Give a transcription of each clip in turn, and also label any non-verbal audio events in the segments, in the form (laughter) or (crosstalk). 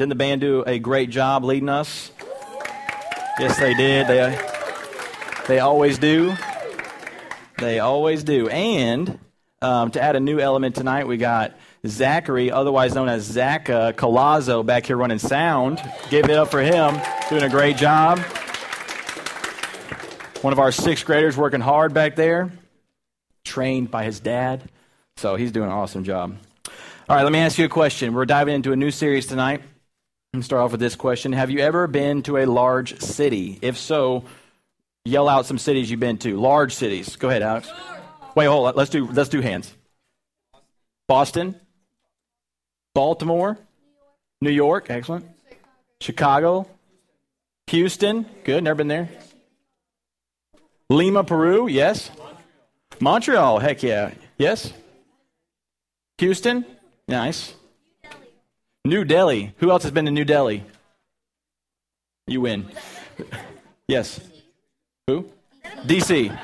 Didn't the band do a great job leading us? Yes, they did. They, they always do. They always do. And um, to add a new element tonight, we got Zachary, otherwise known as Zach uh, Colazzo, back here running sound. Give it up for him. Doing a great job. One of our sixth graders working hard back there, trained by his dad. So he's doing an awesome job. All right, let me ask you a question. We're diving into a new series tonight. Let start off with this question Have you ever been to a large city? If so, yell out some cities you've been to. Large cities. Go ahead, Alex. Wait, hold on. Let's do, let's do hands. Boston, Baltimore, New York. Excellent. Chicago, Houston. Good. Never been there. Lima, Peru. Yes. Montreal. Heck yeah. Yes. Houston. Nice. New Delhi. Who else has been to New Delhi? You win. Yes. Who? DC.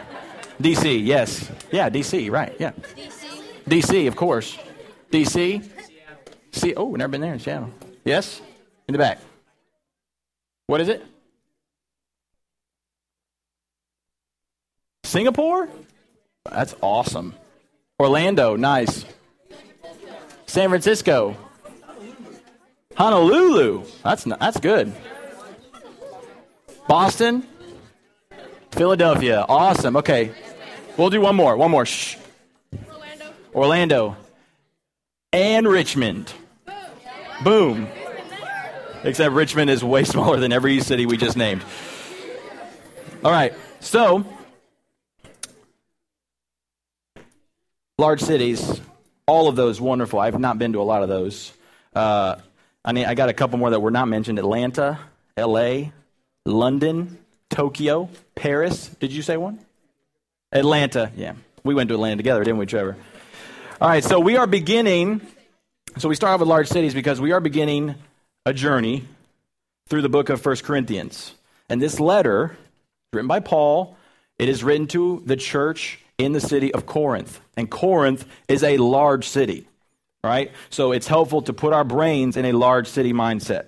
DC, yes. Yeah, DC, right, yeah. DC, of course. DC? See, oh, never been there in Seattle. Yes? In the back. What is it? Singapore? That's awesome. Orlando, nice. San Francisco. Honolulu. That's that's good. Boston. Philadelphia. Awesome. Okay. We'll do one more. One more. Shh. Orlando. Orlando. And Richmond. Boom. Except Richmond is way (laughs) smaller than every city we just named. All right. So, large cities, all of those wonderful. I've not been to a lot of those. Uh, I mean, I got a couple more that were not mentioned Atlanta, LA, London, Tokyo, Paris. Did you say one? Atlanta, yeah. We went to Atlanta together, didn't we, Trevor? All right, so we are beginning. So we start off with large cities because we are beginning a journey through the book of First Corinthians. And this letter, written by Paul, it is written to the church in the city of Corinth. And Corinth is a large city, right? So it's helpful to put our brains in a large city mindset.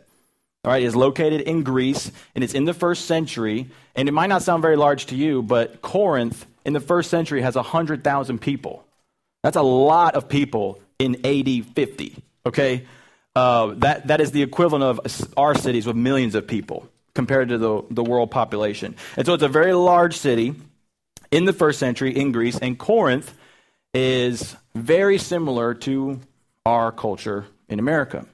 All right, is located in Greece and it's in the first century. And it might not sound very large to you, but Corinth in the first century has 100,000 people. That's a lot of people in AD 50, okay? Uh, that, that is the equivalent of our cities with millions of people compared to the, the world population. And so it's a very large city in the first century in Greece, and Corinth is very similar to our culture in America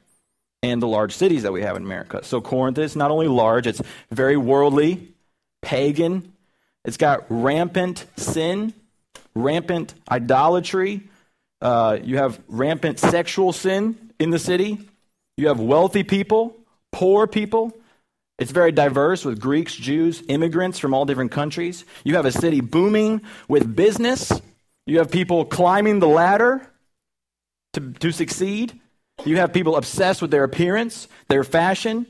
and the large cities that we have in America. So Corinth is not only large, it's very worldly, pagan, it's got rampant sin, rampant idolatry. Uh, you have rampant sexual sin in the city. You have wealthy people, poor people, it's very diverse with Greeks, Jews, immigrants from all different countries. You have a city booming with business. You have people climbing the ladder to, to succeed. You have people obsessed with their appearance, their fashion.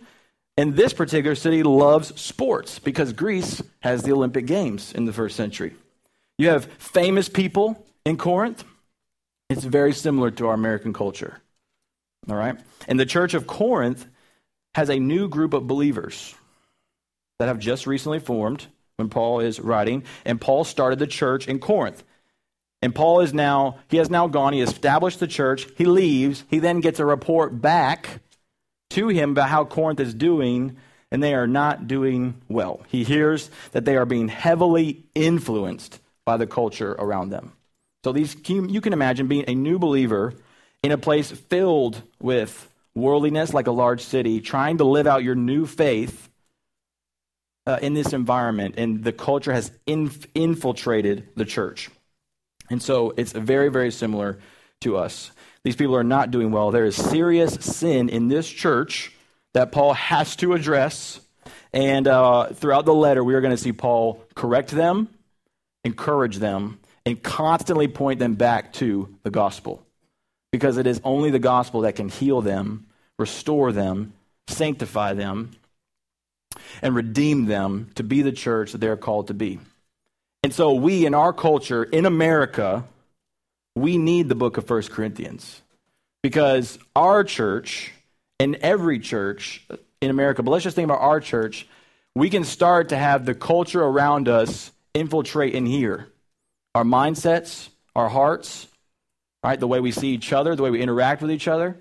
And this particular city loves sports because Greece has the Olympic Games in the first century. You have famous people in Corinth. It's very similar to our American culture. All right? And the church of Corinth has a new group of believers that have just recently formed when Paul is writing. And Paul started the church in Corinth. And Paul is now, he has now gone, he established the church, he leaves, he then gets a report back to him about how Corinth is doing, and they are not doing well. He hears that they are being heavily influenced by the culture around them. So these you can imagine being a new believer in a place filled with worldliness like a large city, trying to live out your new faith uh, in this environment, and the culture has inf- infiltrated the church. And so it's very, very similar to us. These people are not doing well. There is serious sin in this church that Paul has to address. And uh, throughout the letter, we are going to see Paul correct them, encourage them, and constantly point them back to the gospel because it is only the gospel that can heal them, restore them, sanctify them, and redeem them to be the church that they're called to be. And so, we in our culture, in America, we need the book of First Corinthians because our church and every church in America, but let's just think about our church. We can start to have the culture around us infiltrate in here. Our mindsets, our hearts, right? The way we see each other, the way we interact with each other.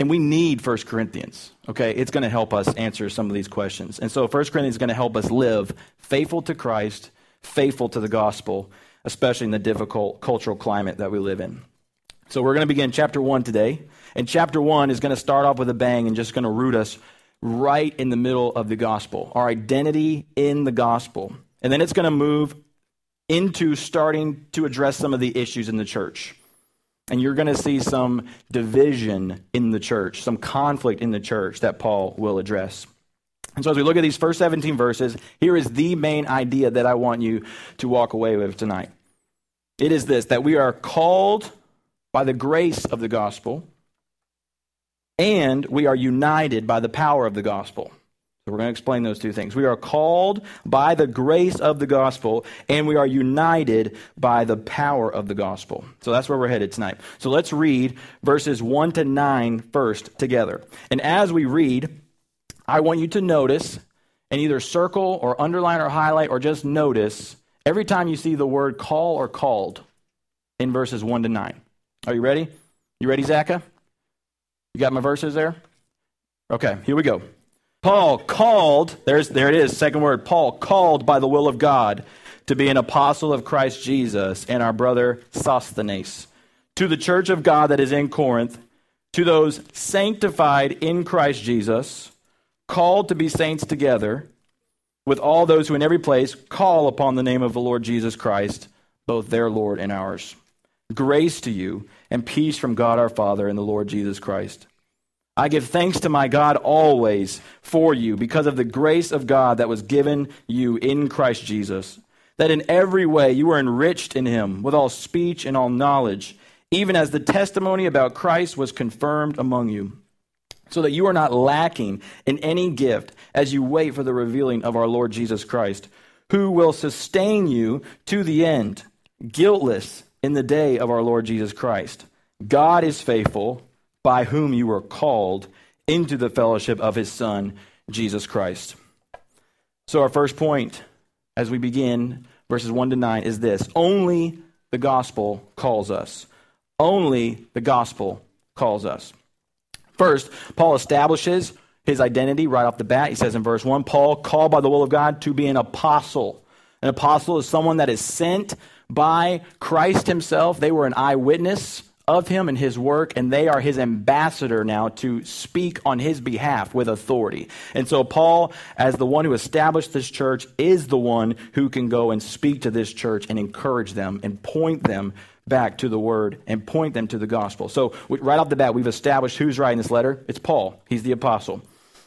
And we need 1 Corinthians, okay? It's going to help us answer some of these questions. And so 1 Corinthians is going to help us live faithful to Christ, faithful to the gospel, especially in the difficult cultural climate that we live in. So we're going to begin chapter 1 today. And chapter 1 is going to start off with a bang and just going to root us right in the middle of the gospel, our identity in the gospel. And then it's going to move into starting to address some of the issues in the church. And you're going to see some division in the church, some conflict in the church that Paul will address. And so, as we look at these first 17 verses, here is the main idea that I want you to walk away with tonight. It is this that we are called by the grace of the gospel, and we are united by the power of the gospel. We're going to explain those two things. We are called by the grace of the gospel, and we are united by the power of the gospel. So that's where we're headed tonight. So let's read verses 1 to 9 first together. And as we read, I want you to notice and either circle or underline or highlight or just notice every time you see the word call or called in verses 1 to 9. Are you ready? You ready, Zaka? You got my verses there? Okay, here we go. Paul called, there's, there it is, second word, Paul called by the will of God to be an apostle of Christ Jesus and our brother Sosthenes. To the church of God that is in Corinth, to those sanctified in Christ Jesus, called to be saints together, with all those who in every place call upon the name of the Lord Jesus Christ, both their Lord and ours. Grace to you and peace from God our Father and the Lord Jesus Christ. I give thanks to my God always for you because of the grace of God that was given you in Christ Jesus, that in every way you were enriched in him with all speech and all knowledge, even as the testimony about Christ was confirmed among you, so that you are not lacking in any gift as you wait for the revealing of our Lord Jesus Christ, who will sustain you to the end, guiltless in the day of our Lord Jesus Christ. God is faithful, by whom you were called into the fellowship of his Son, Jesus Christ. So, our first point as we begin verses 1 to 9 is this only the gospel calls us. Only the gospel calls us. First, Paul establishes his identity right off the bat. He says in verse 1 Paul, called by the will of God to be an apostle. An apostle is someone that is sent by Christ himself. They were an eyewitness of him and his work, and they are his ambassador now to speak on his behalf with authority. And so, Paul, as the one who established this church, is the one who can go and speak to this church and encourage them and point them back to the word and point them to the gospel. So, right off the bat, we've established who's writing this letter. It's Paul, he's the apostle.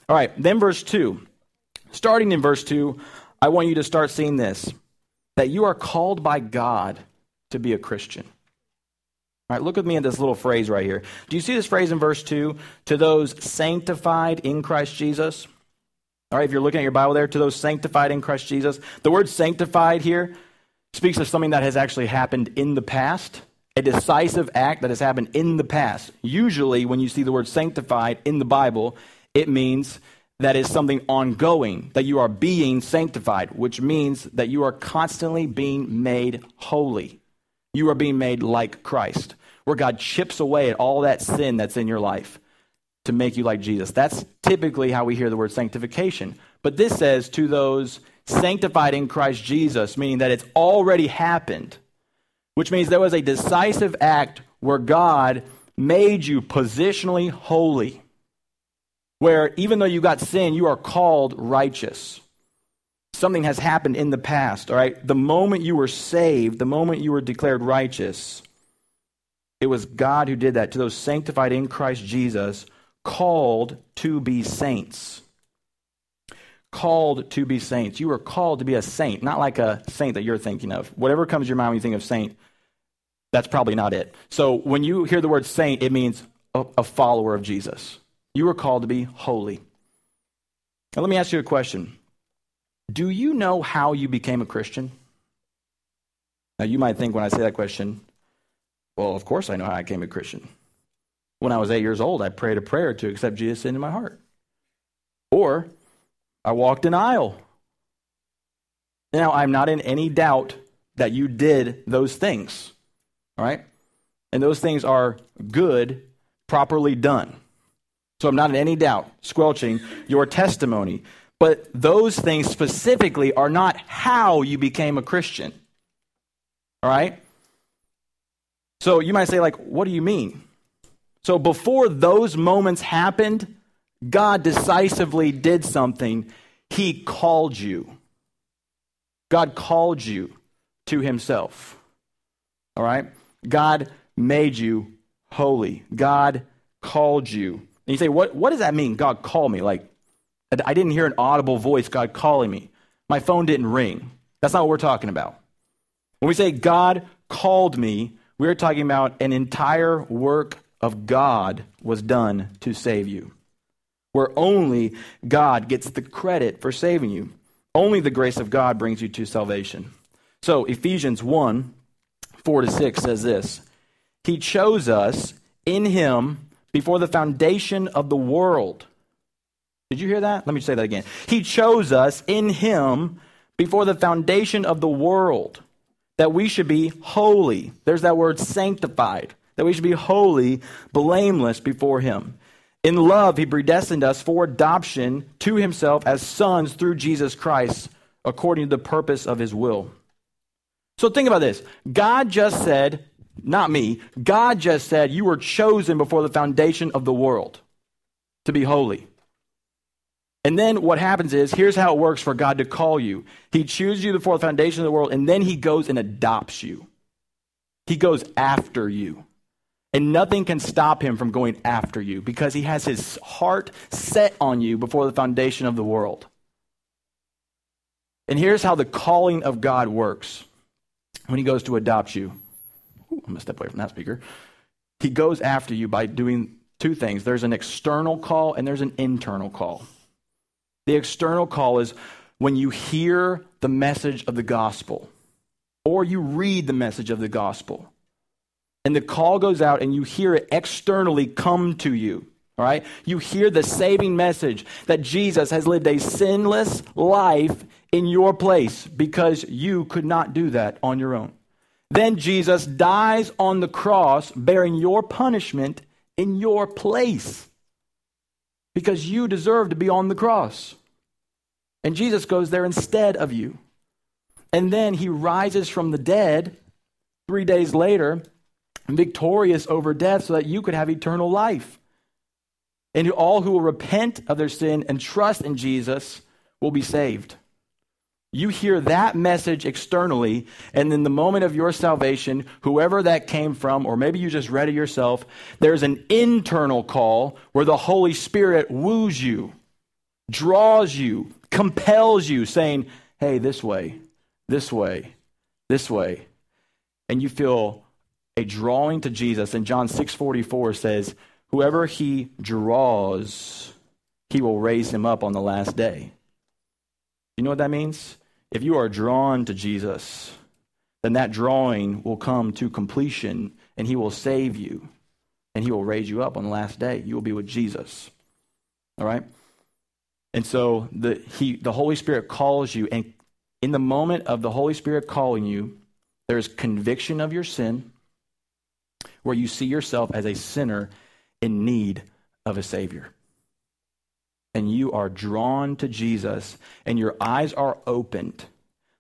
All right, then verse 2. Starting in verse 2, I want you to start seeing this that you are called by God to be a Christian. Right, look with me at this little phrase right here. Do you see this phrase in verse 2? To those sanctified in Christ Jesus. All right, if you're looking at your Bible there, to those sanctified in Christ Jesus. The word sanctified here speaks of something that has actually happened in the past, a decisive act that has happened in the past. Usually, when you see the word sanctified in the Bible, it means that is something ongoing, that you are being sanctified, which means that you are constantly being made holy. You are being made like Christ, where God chips away at all that sin that's in your life to make you like Jesus. That's typically how we hear the word sanctification. But this says to those sanctified in Christ Jesus, meaning that it's already happened, which means there was a decisive act where God made you positionally holy where even though you got sin, you are called righteous. Something has happened in the past, all right? The moment you were saved, the moment you were declared righteous, it was God who did that to those sanctified in Christ Jesus, called to be saints. Called to be saints. You are called to be a saint, not like a saint that you're thinking of. Whatever comes to your mind when you think of saint, that's probably not it. So when you hear the word saint, it means a, a follower of Jesus. You are called to be holy. Now, let me ask you a question Do you know how you became a Christian? Now, you might think when I say that question, well, of course I know how I became a Christian. when I was eight years old, I prayed a prayer to accept Jesus into my heart. Or I walked an aisle. Now, I'm not in any doubt that you did those things. All right? And those things are good, properly done. So I'm not in any doubt squelching your testimony. But those things specifically are not how you became a Christian. All right? So you might say, like, what do you mean? So before those moments happened, God decisively did something. He called you. God called you to himself. All right? God made you holy. God called you. And you say, what, what does that mean? God called me. Like, I didn't hear an audible voice, God calling me. My phone didn't ring. That's not what we're talking about. When we say God called me, we're talking about an entire work of God was done to save you. Where only God gets the credit for saving you. Only the grace of God brings you to salvation. So, Ephesians 1 4 to 6 says this He chose us in Him before the foundation of the world. Did you hear that? Let me say that again. He chose us in Him before the foundation of the world that we should be holy. There's that word sanctified that we should be holy, blameless before Him. In love, He predestined us for adoption to Himself as sons through Jesus Christ, according to the purpose of His will. So think about this God just said, not me, God just said, you were chosen before the foundation of the world to be holy. And then what happens is here's how it works for God to call you He chooses you before the foundation of the world, and then He goes and adopts you. He goes after you. And nothing can stop him from going after you because he has his heart set on you before the foundation of the world. And here's how the calling of God works when he goes to adopt you. Ooh, I'm going to step away from that speaker. He goes after you by doing two things there's an external call and there's an internal call. The external call is when you hear the message of the gospel or you read the message of the gospel and the call goes out and you hear it externally come to you. All right? You hear the saving message that Jesus has lived a sinless life in your place because you could not do that on your own. Then Jesus dies on the cross, bearing your punishment in your place because you deserve to be on the cross. And Jesus goes there instead of you. And then he rises from the dead three days later victorious over death so that you could have eternal life. And all who will repent of their sin and trust in Jesus will be saved. You hear that message externally, and in the moment of your salvation, whoever that came from, or maybe you just read it yourself, there's an internal call where the Holy Spirit woos you, draws you, compels you, saying, Hey, this way, this way, this way. And you feel a drawing to Jesus. And John 6:44 says, "Whoever he draws, he will raise him up on the last day." You know what that means? If you are drawn to Jesus, then that drawing will come to completion and he will save you and he will raise you up on the last day. You will be with Jesus. All right? And so the he the Holy Spirit calls you and in the moment of the Holy Spirit calling you, there's conviction of your sin where you see yourself as a sinner in need of a Savior. And you are drawn to Jesus, and your eyes are opened.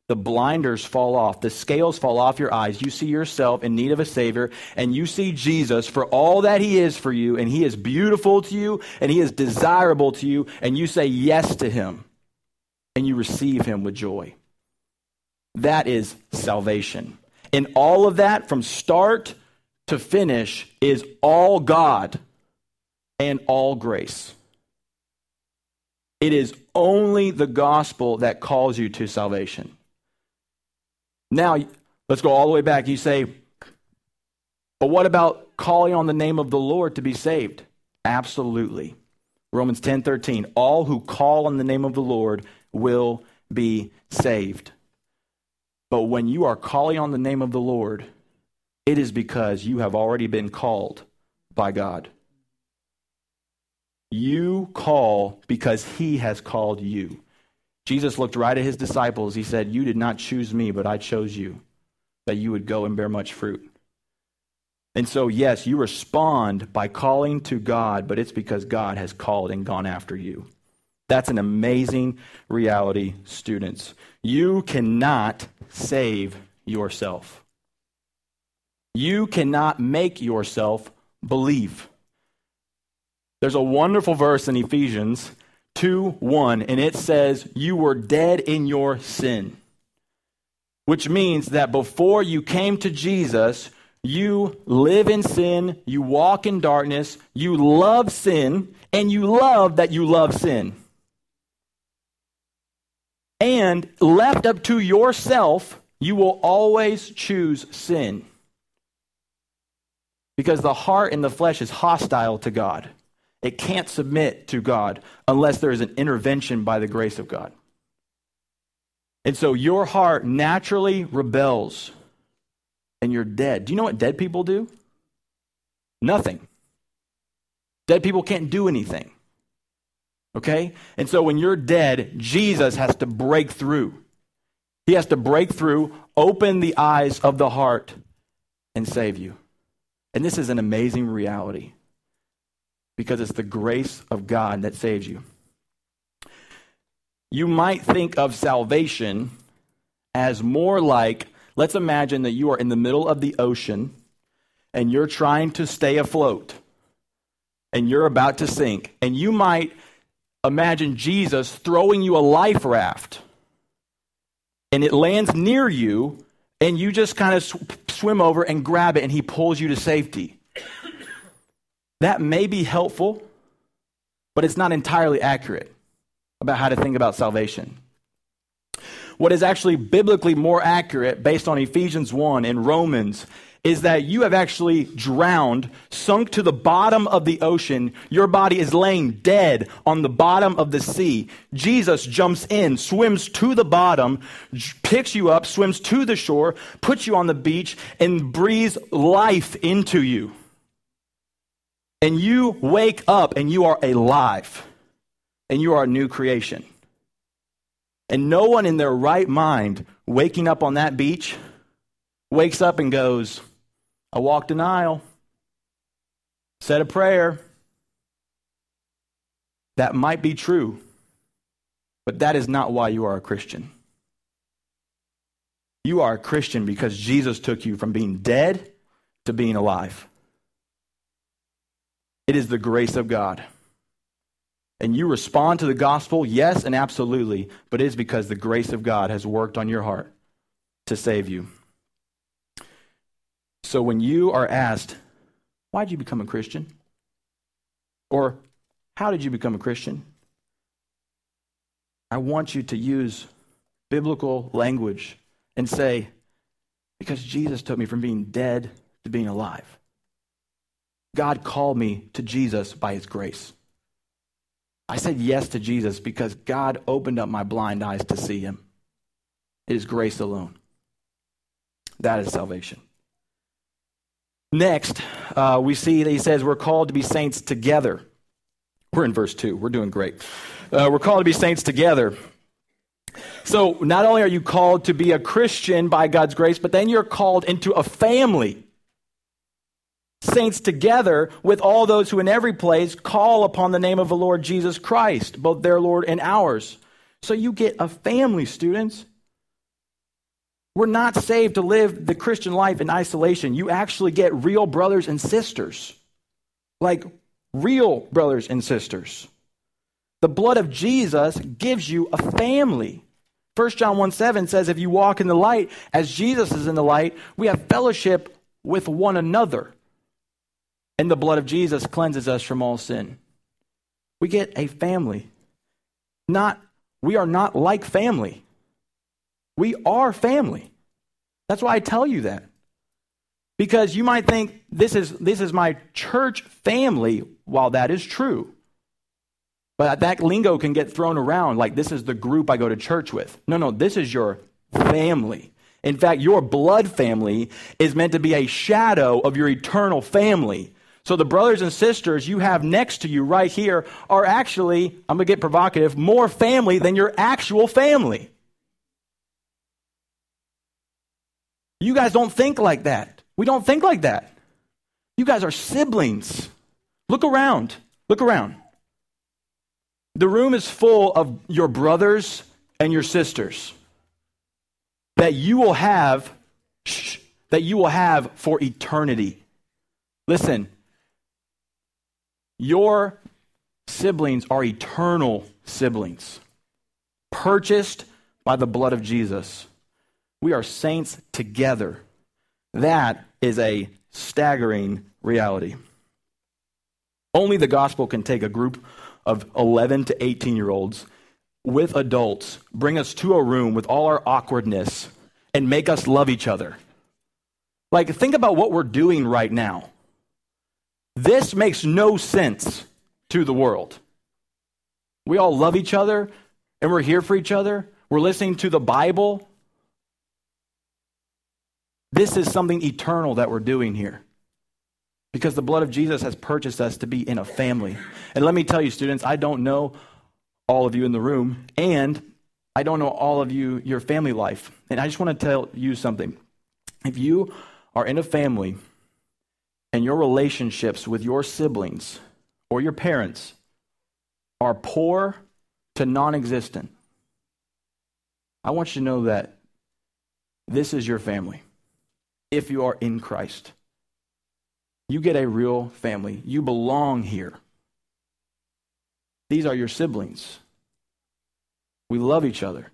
The blinders fall off, the scales fall off your eyes. You see yourself in need of a Savior, and you see Jesus for all that He is for you, and He is beautiful to you, and He is desirable to you, and you say yes to Him, and you receive Him with joy. That is salvation. And all of that from start to finish is all God and all grace. It is only the gospel that calls you to salvation. Now, let's go all the way back. You say, but what about calling on the name of the Lord to be saved? Absolutely. Romans 10:13 All who call on the name of the Lord will be saved. But when you are calling on the name of the Lord, it is because you have already been called by God. You call because he has called you. Jesus looked right at his disciples. He said, You did not choose me, but I chose you, that you would go and bear much fruit. And so, yes, you respond by calling to God, but it's because God has called and gone after you. That's an amazing reality, students. You cannot save yourself. You cannot make yourself believe. There's a wonderful verse in Ephesians 2 1, and it says, You were dead in your sin. Which means that before you came to Jesus, you live in sin, you walk in darkness, you love sin, and you love that you love sin. And left up to yourself, you will always choose sin. Because the heart and the flesh is hostile to God. It can't submit to God unless there is an intervention by the grace of God. And so your heart naturally rebels and you're dead. Do you know what dead people do? Nothing. Dead people can't do anything. Okay? And so when you're dead, Jesus has to break through. He has to break through, open the eyes of the heart, and save you. And this is an amazing reality because it's the grace of God that saves you. You might think of salvation as more like Let's imagine that you are in the middle of the ocean and you're trying to stay afloat and you're about to sink. And you might imagine Jesus throwing you a life raft and it lands near you and you just kind of sw- swim over and grab it and he pulls you to safety. That may be helpful, but it's not entirely accurate about how to think about salvation. What is actually biblically more accurate, based on Ephesians 1 and Romans, is that you have actually drowned, sunk to the bottom of the ocean. Your body is laying dead on the bottom of the sea. Jesus jumps in, swims to the bottom, picks you up, swims to the shore, puts you on the beach, and breathes life into you. And you wake up and you are alive, and you are a new creation. And no one in their right mind waking up on that beach wakes up and goes, I walked an aisle, said a prayer. That might be true, but that is not why you are a Christian. You are a Christian because Jesus took you from being dead to being alive. It is the grace of God and you respond to the gospel, yes and absolutely, but it is because the grace of God has worked on your heart to save you. So when you are asked, why did you become a Christian? Or how did you become a Christian? I want you to use biblical language and say, because Jesus took me from being dead to being alive. God called me to Jesus by his grace. I said yes to Jesus because God opened up my blind eyes to see him. It is grace alone. That is salvation. Next, uh, we see that he says we're called to be saints together. We're in verse 2. We're doing great. Uh, we're called to be saints together. So, not only are you called to be a Christian by God's grace, but then you're called into a family saints together with all those who in every place call upon the name of the Lord Jesus Christ, both their Lord and ours. So you get a family, students. We're not saved to live the Christian life in isolation. You actually get real brothers and sisters, like real brothers and sisters. The blood of Jesus gives you a family. 1 John 1 7 says, If you walk in the light as Jesus is in the light, we have fellowship with one another and the blood of Jesus cleanses us from all sin. We get a family. Not we are not like family. We are family. That's why I tell you that. Because you might think this is this is my church family while that is true. But that lingo can get thrown around like this is the group I go to church with. No, no, this is your family. In fact, your blood family is meant to be a shadow of your eternal family. So the brothers and sisters you have next to you right here are actually, I'm going to get provocative, more family than your actual family. You guys don't think like that. We don't think like that. You guys are siblings. Look around. Look around. The room is full of your brothers and your sisters that you will have shh, that you will have for eternity. Listen. Your siblings are eternal siblings, purchased by the blood of Jesus. We are saints together. That is a staggering reality. Only the gospel can take a group of 11 to 18 year olds with adults, bring us to a room with all our awkwardness, and make us love each other. Like, think about what we're doing right now. This makes no sense to the world. We all love each other and we're here for each other. We're listening to the Bible. This is something eternal that we're doing here because the blood of Jesus has purchased us to be in a family. And let me tell you, students, I don't know all of you in the room, and I don't know all of you, your family life. And I just want to tell you something. If you are in a family and your relationships with your siblings or your parents are poor to non existent, I want you to know that this is your family if you are in Christ. You get a real family. You belong here. These are your siblings. We love each other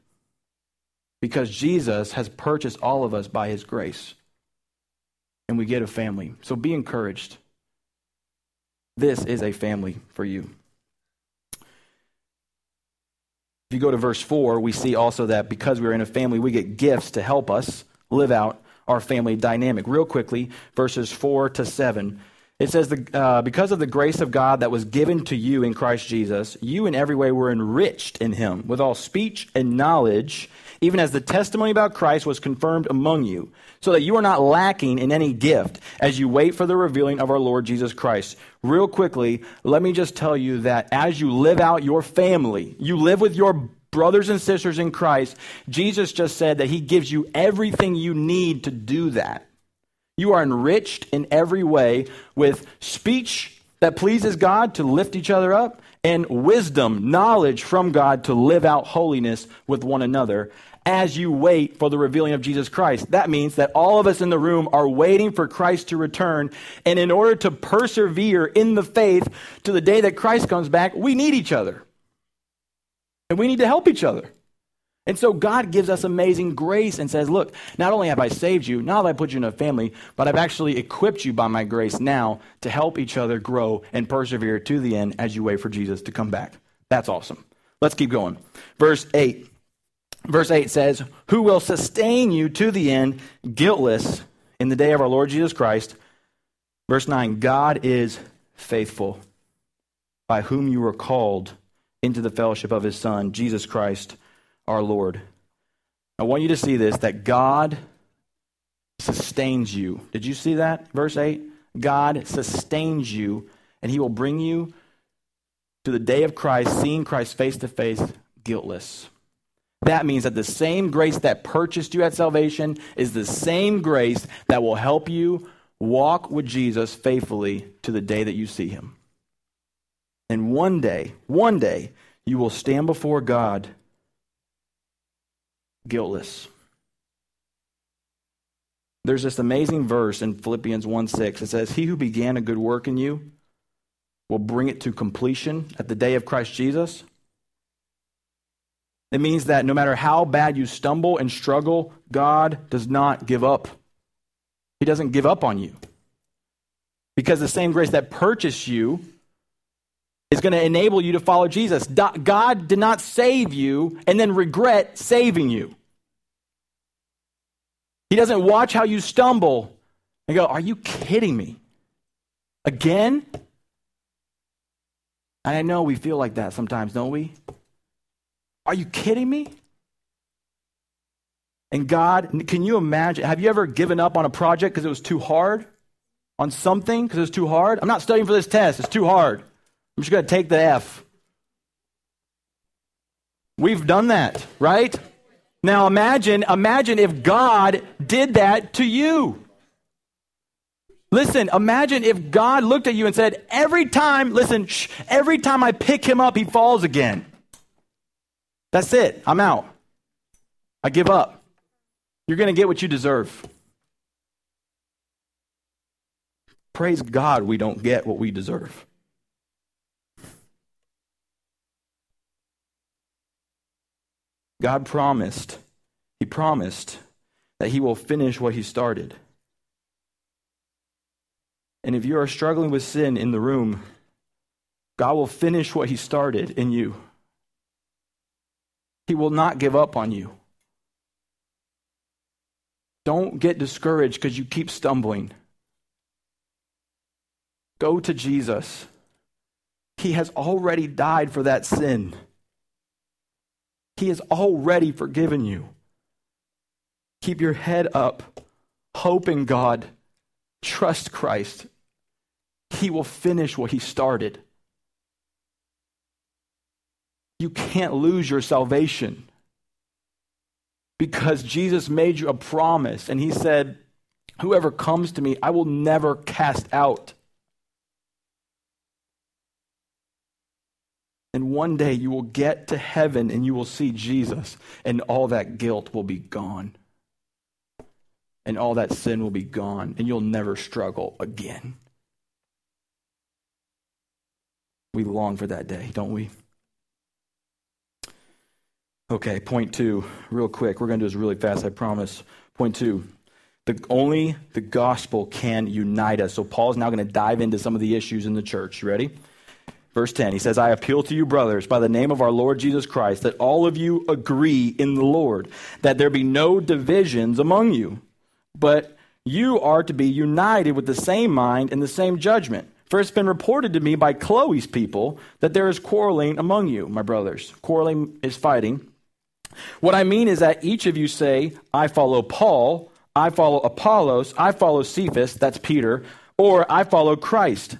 because Jesus has purchased all of us by his grace. And we get a family. So be encouraged. This is a family for you. If you go to verse 4, we see also that because we're in a family, we get gifts to help us live out our family dynamic. Real quickly, verses 4 to 7. It says, the, uh, Because of the grace of God that was given to you in Christ Jesus, you in every way were enriched in him with all speech and knowledge, even as the testimony about Christ was confirmed among you, so that you are not lacking in any gift as you wait for the revealing of our Lord Jesus Christ. Real quickly, let me just tell you that as you live out your family, you live with your brothers and sisters in Christ, Jesus just said that he gives you everything you need to do that. You are enriched in every way with speech that pleases God to lift each other up and wisdom, knowledge from God to live out holiness with one another as you wait for the revealing of Jesus Christ. That means that all of us in the room are waiting for Christ to return. And in order to persevere in the faith to the day that Christ comes back, we need each other. And we need to help each other. And so God gives us amazing grace and says, Look, not only have I saved you, not have I put you in a family, but I've actually equipped you by my grace now to help each other grow and persevere to the end as you wait for Jesus to come back. That's awesome. Let's keep going. Verse 8. Verse 8 says, Who will sustain you to the end, guiltless, in the day of our Lord Jesus Christ. Verse 9 God is faithful, by whom you were called into the fellowship of his Son, Jesus Christ our Lord. I want you to see this that God sustains you. Did you see that? Verse 8? God sustains you, and he will bring you to the day of Christ, seeing Christ face to face, guiltless. That means that the same grace that purchased you at salvation is the same grace that will help you walk with Jesus faithfully to the day that you see him. And one day, one day, you will stand before God guiltless. There's this amazing verse in Philippians 1 6. It says, He who began a good work in you will bring it to completion at the day of Christ Jesus. It means that no matter how bad you stumble and struggle, God does not give up. He doesn't give up on you. Because the same grace that purchased you is going to enable you to follow Jesus. God did not save you and then regret saving you. He doesn't watch how you stumble and go, Are you kidding me? Again? And I know we feel like that sometimes, don't we? Are you kidding me? And God, can you imagine? Have you ever given up on a project because it was too hard? on something because it was too hard? I'm not studying for this test. It's too hard. I'm just going to take the F. We've done that, right? Now imagine, imagine if God did that to you. Listen, imagine if God looked at you and said, every time, listen, shh, every time I pick him up, he falls again. That's it. I'm out. I give up. You're going to get what you deserve. Praise God, we don't get what we deserve. God promised, He promised that He will finish what He started. And if you are struggling with sin in the room, God will finish what He started in you. He will not give up on you. Don't get discouraged because you keep stumbling. Go to Jesus. He has already died for that sin. He has already forgiven you. Keep your head up. Hope in God. Trust Christ. He will finish what He started. You can't lose your salvation because Jesus made you a promise and He said, Whoever comes to me, I will never cast out. And one day you will get to heaven and you will see Jesus, and all that guilt will be gone. And all that sin will be gone, and you'll never struggle again. We long for that day, don't we? Okay, point two, real quick. We're going to do this really fast, I promise. Point two. The, only the gospel can unite us. So Paul is now going to dive into some of the issues in the church. You ready? Verse 10, he says, I appeal to you, brothers, by the name of our Lord Jesus Christ, that all of you agree in the Lord, that there be no divisions among you, but you are to be united with the same mind and the same judgment. For it's been reported to me by Chloe's people that there is quarreling among you, my brothers. Quarreling is fighting. What I mean is that each of you say, I follow Paul, I follow Apollos, I follow Cephas, that's Peter, or I follow Christ.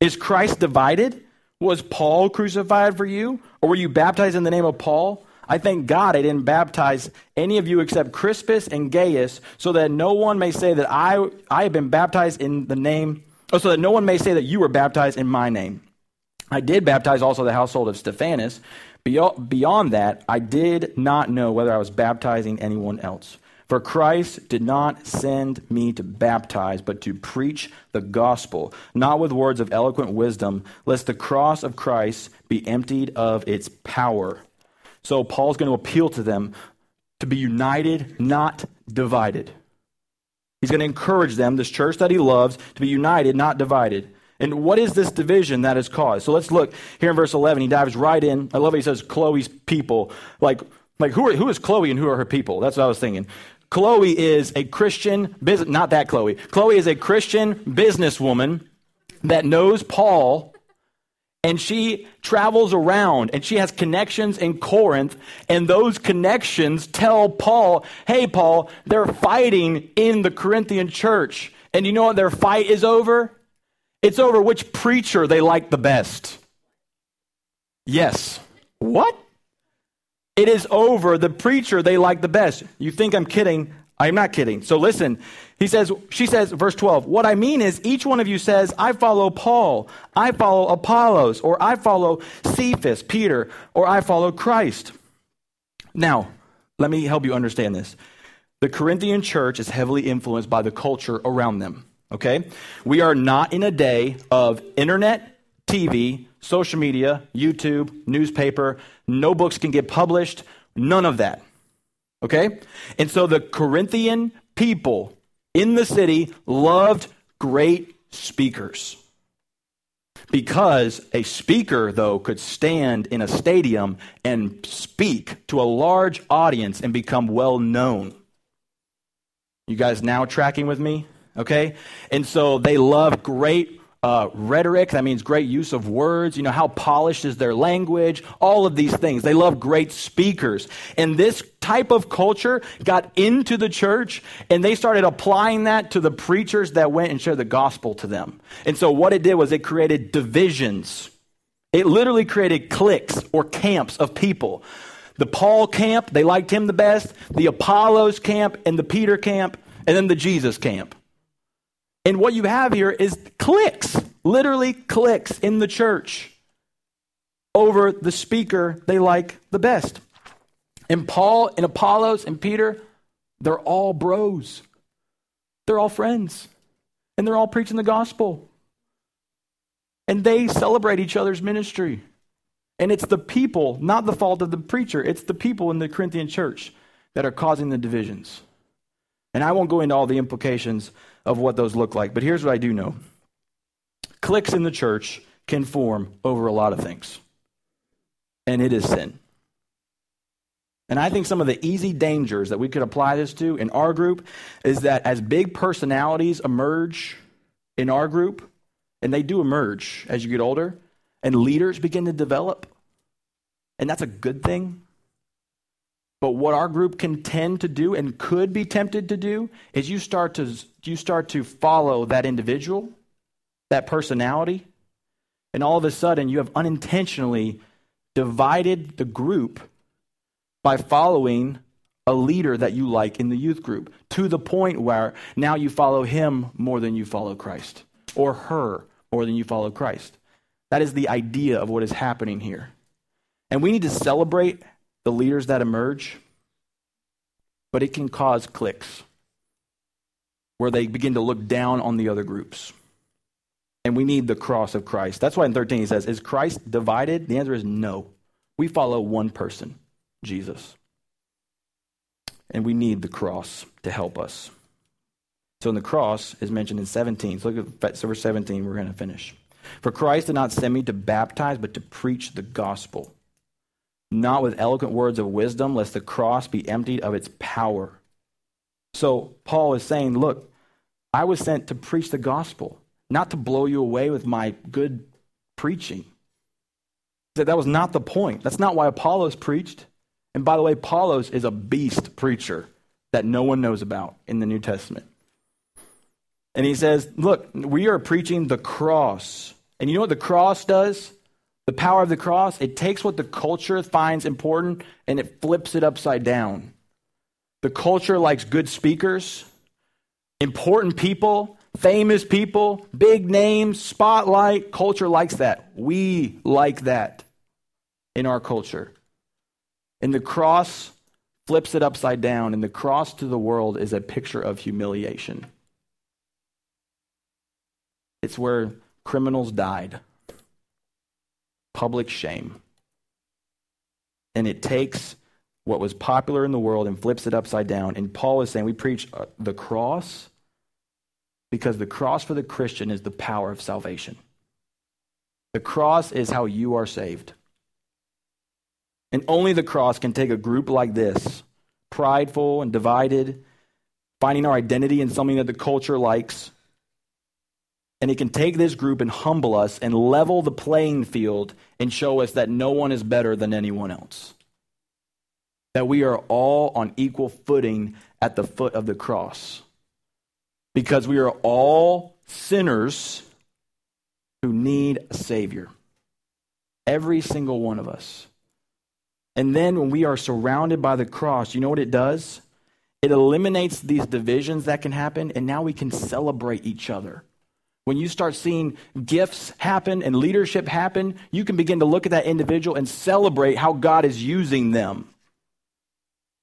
Is Christ divided? Was Paul crucified for you? Or were you baptized in the name of Paul? I thank God I didn't baptize any of you except Crispus and Gaius, so that no one may say that I, I have been baptized in the name, oh, so that no one may say that you were baptized in my name. I did baptize also the household of Stephanas. Beyond that, I did not know whether I was baptizing anyone else. For Christ did not send me to baptize, but to preach the gospel, not with words of eloquent wisdom, lest the cross of Christ be emptied of its power. So Paul's going to appeal to them to be united, not divided. He's going to encourage them, this church that he loves, to be united, not divided. And what is this division that is caused? So let's look here in verse 11. He dives right in. I love it. He says, Chloe's people. Like, like who, are, who is Chloe and who are her people? That's what I was thinking. Chloe is a Christian business, not that Chloe. Chloe is a Christian businesswoman that knows Paul and she travels around and she has connections in Corinth and those connections tell Paul, "Hey Paul, they're fighting in the Corinthian church." And you know what their fight is over? It's over which preacher they like the best. Yes. What? It is over the preacher they like the best. You think I'm kidding? I'm not kidding. So listen, he says, she says, verse 12, what I mean is each one of you says, I follow Paul, I follow Apollos, or I follow Cephas, Peter, or I follow Christ. Now, let me help you understand this. The Corinthian church is heavily influenced by the culture around them. Okay? We are not in a day of internet, TV, social media, YouTube, newspaper. No books can get published. None of that. Okay? And so the Corinthian people in the city loved great speakers. Because a speaker, though, could stand in a stadium and speak to a large audience and become well known. You guys now tracking with me? Okay? And so they love great uh, rhetoric. That means great use of words. You know, how polished is their language? All of these things. They love great speakers. And this type of culture got into the church and they started applying that to the preachers that went and shared the gospel to them. And so what it did was it created divisions. It literally created cliques or camps of people. The Paul camp, they liked him the best, the Apollos camp and the Peter camp, and then the Jesus camp. And what you have here is cliques, literally cliques in the church over the speaker they like the best. And Paul and Apollos and Peter, they're all bros. They're all friends. And they're all preaching the gospel. And they celebrate each other's ministry. And it's the people, not the fault of the preacher, it's the people in the Corinthian church that are causing the divisions. And I won't go into all the implications of what those look like, but here's what I do know cliques in the church can form over a lot of things, and it is sin. And I think some of the easy dangers that we could apply this to in our group is that as big personalities emerge in our group, and they do emerge as you get older, and leaders begin to develop, and that's a good thing. But what our group can tend to do and could be tempted to do is you start to you start to follow that individual, that personality, and all of a sudden you have unintentionally divided the group by following a leader that you like in the youth group to the point where now you follow him more than you follow Christ or her more than you follow Christ. That is the idea of what is happening here. And we need to celebrate the leaders that emerge, but it can cause cliques where they begin to look down on the other groups. And we need the cross of Christ. That's why in 13 he says, Is Christ divided? The answer is no. We follow one person, Jesus. And we need the cross to help us. So, in the cross is mentioned in 17. So, look at verse 17. We're going to finish. For Christ did not send me to baptize, but to preach the gospel not with eloquent words of wisdom, lest the cross be emptied of its power. So Paul is saying, Look, I was sent to preach the gospel, not to blow you away with my good preaching. That was not the point. That's not why Apollos preached. And by the way, Apollos is a beast preacher that no one knows about in the New Testament. And he says, Look, we are preaching the cross. And you know what the cross does? The power of the cross, it takes what the culture finds important and it flips it upside down. The culture likes good speakers, important people, famous people, big names, spotlight. Culture likes that. We like that in our culture. And the cross flips it upside down, and the cross to the world is a picture of humiliation. It's where criminals died public shame. And it takes what was popular in the world and flips it upside down. And Paul is saying we preach uh, the cross because the cross for the Christian is the power of salvation. The cross is how you are saved. And only the cross can take a group like this, prideful and divided, finding our identity in something that the culture likes, and he can take this group and humble us and level the playing field and show us that no one is better than anyone else. That we are all on equal footing at the foot of the cross. Because we are all sinners who need a Savior. Every single one of us. And then when we are surrounded by the cross, you know what it does? It eliminates these divisions that can happen, and now we can celebrate each other. When you start seeing gifts happen and leadership happen, you can begin to look at that individual and celebrate how God is using them.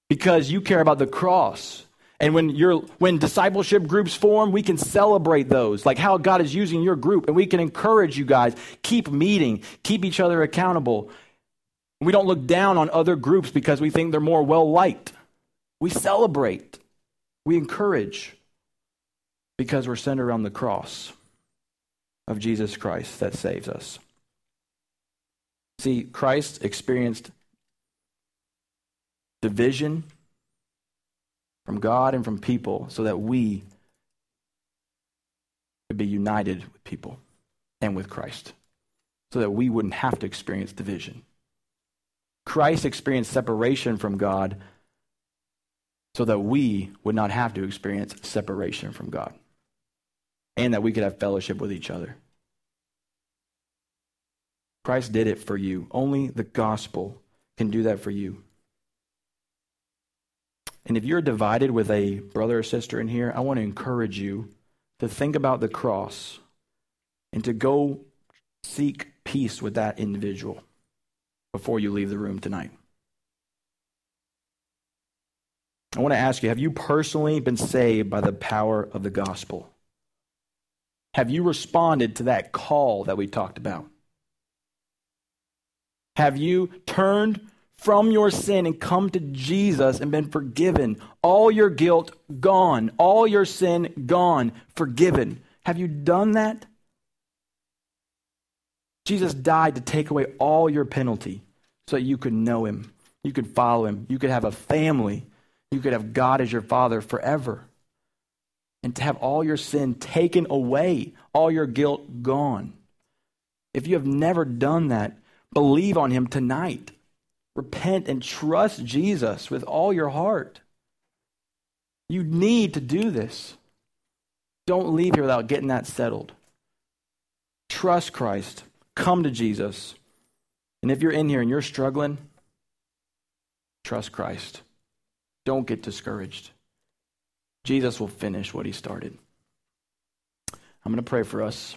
Because you care about the cross. And when you're when discipleship groups form, we can celebrate those, like how God is using your group, and we can encourage you guys, keep meeting, keep each other accountable. We don't look down on other groups because we think they're more well liked. We celebrate. We encourage because we're centered around the cross of Jesus Christ that saves us. See, Christ experienced division from God and from people so that we could be united with people and with Christ, so that we wouldn't have to experience division. Christ experienced separation from God so that we would not have to experience separation from God and that we could have fellowship with each other. Christ did it for you. Only the gospel can do that for you. And if you're divided with a brother or sister in here, I want to encourage you to think about the cross and to go seek peace with that individual before you leave the room tonight. I want to ask you have you personally been saved by the power of the gospel? Have you responded to that call that we talked about? Have you turned from your sin and come to Jesus and been forgiven? All your guilt gone, all your sin gone, forgiven. Have you done that? Jesus died to take away all your penalty so you could know him, you could follow him, you could have a family, you could have God as your father forever. And to have all your sin taken away, all your guilt gone. If you have never done that, believe on him tonight. Repent and trust Jesus with all your heart. You need to do this. Don't leave here without getting that settled. Trust Christ. Come to Jesus. And if you're in here and you're struggling, trust Christ. Don't get discouraged. Jesus will finish what he started. I'm going to pray for us,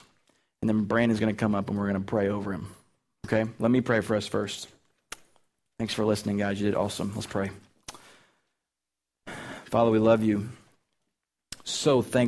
and then Brandon's going to come up and we're going to pray over him. Okay? Let me pray for us first. Thanks for listening, guys. You did awesome. Let's pray. Father, we love you. So thankful.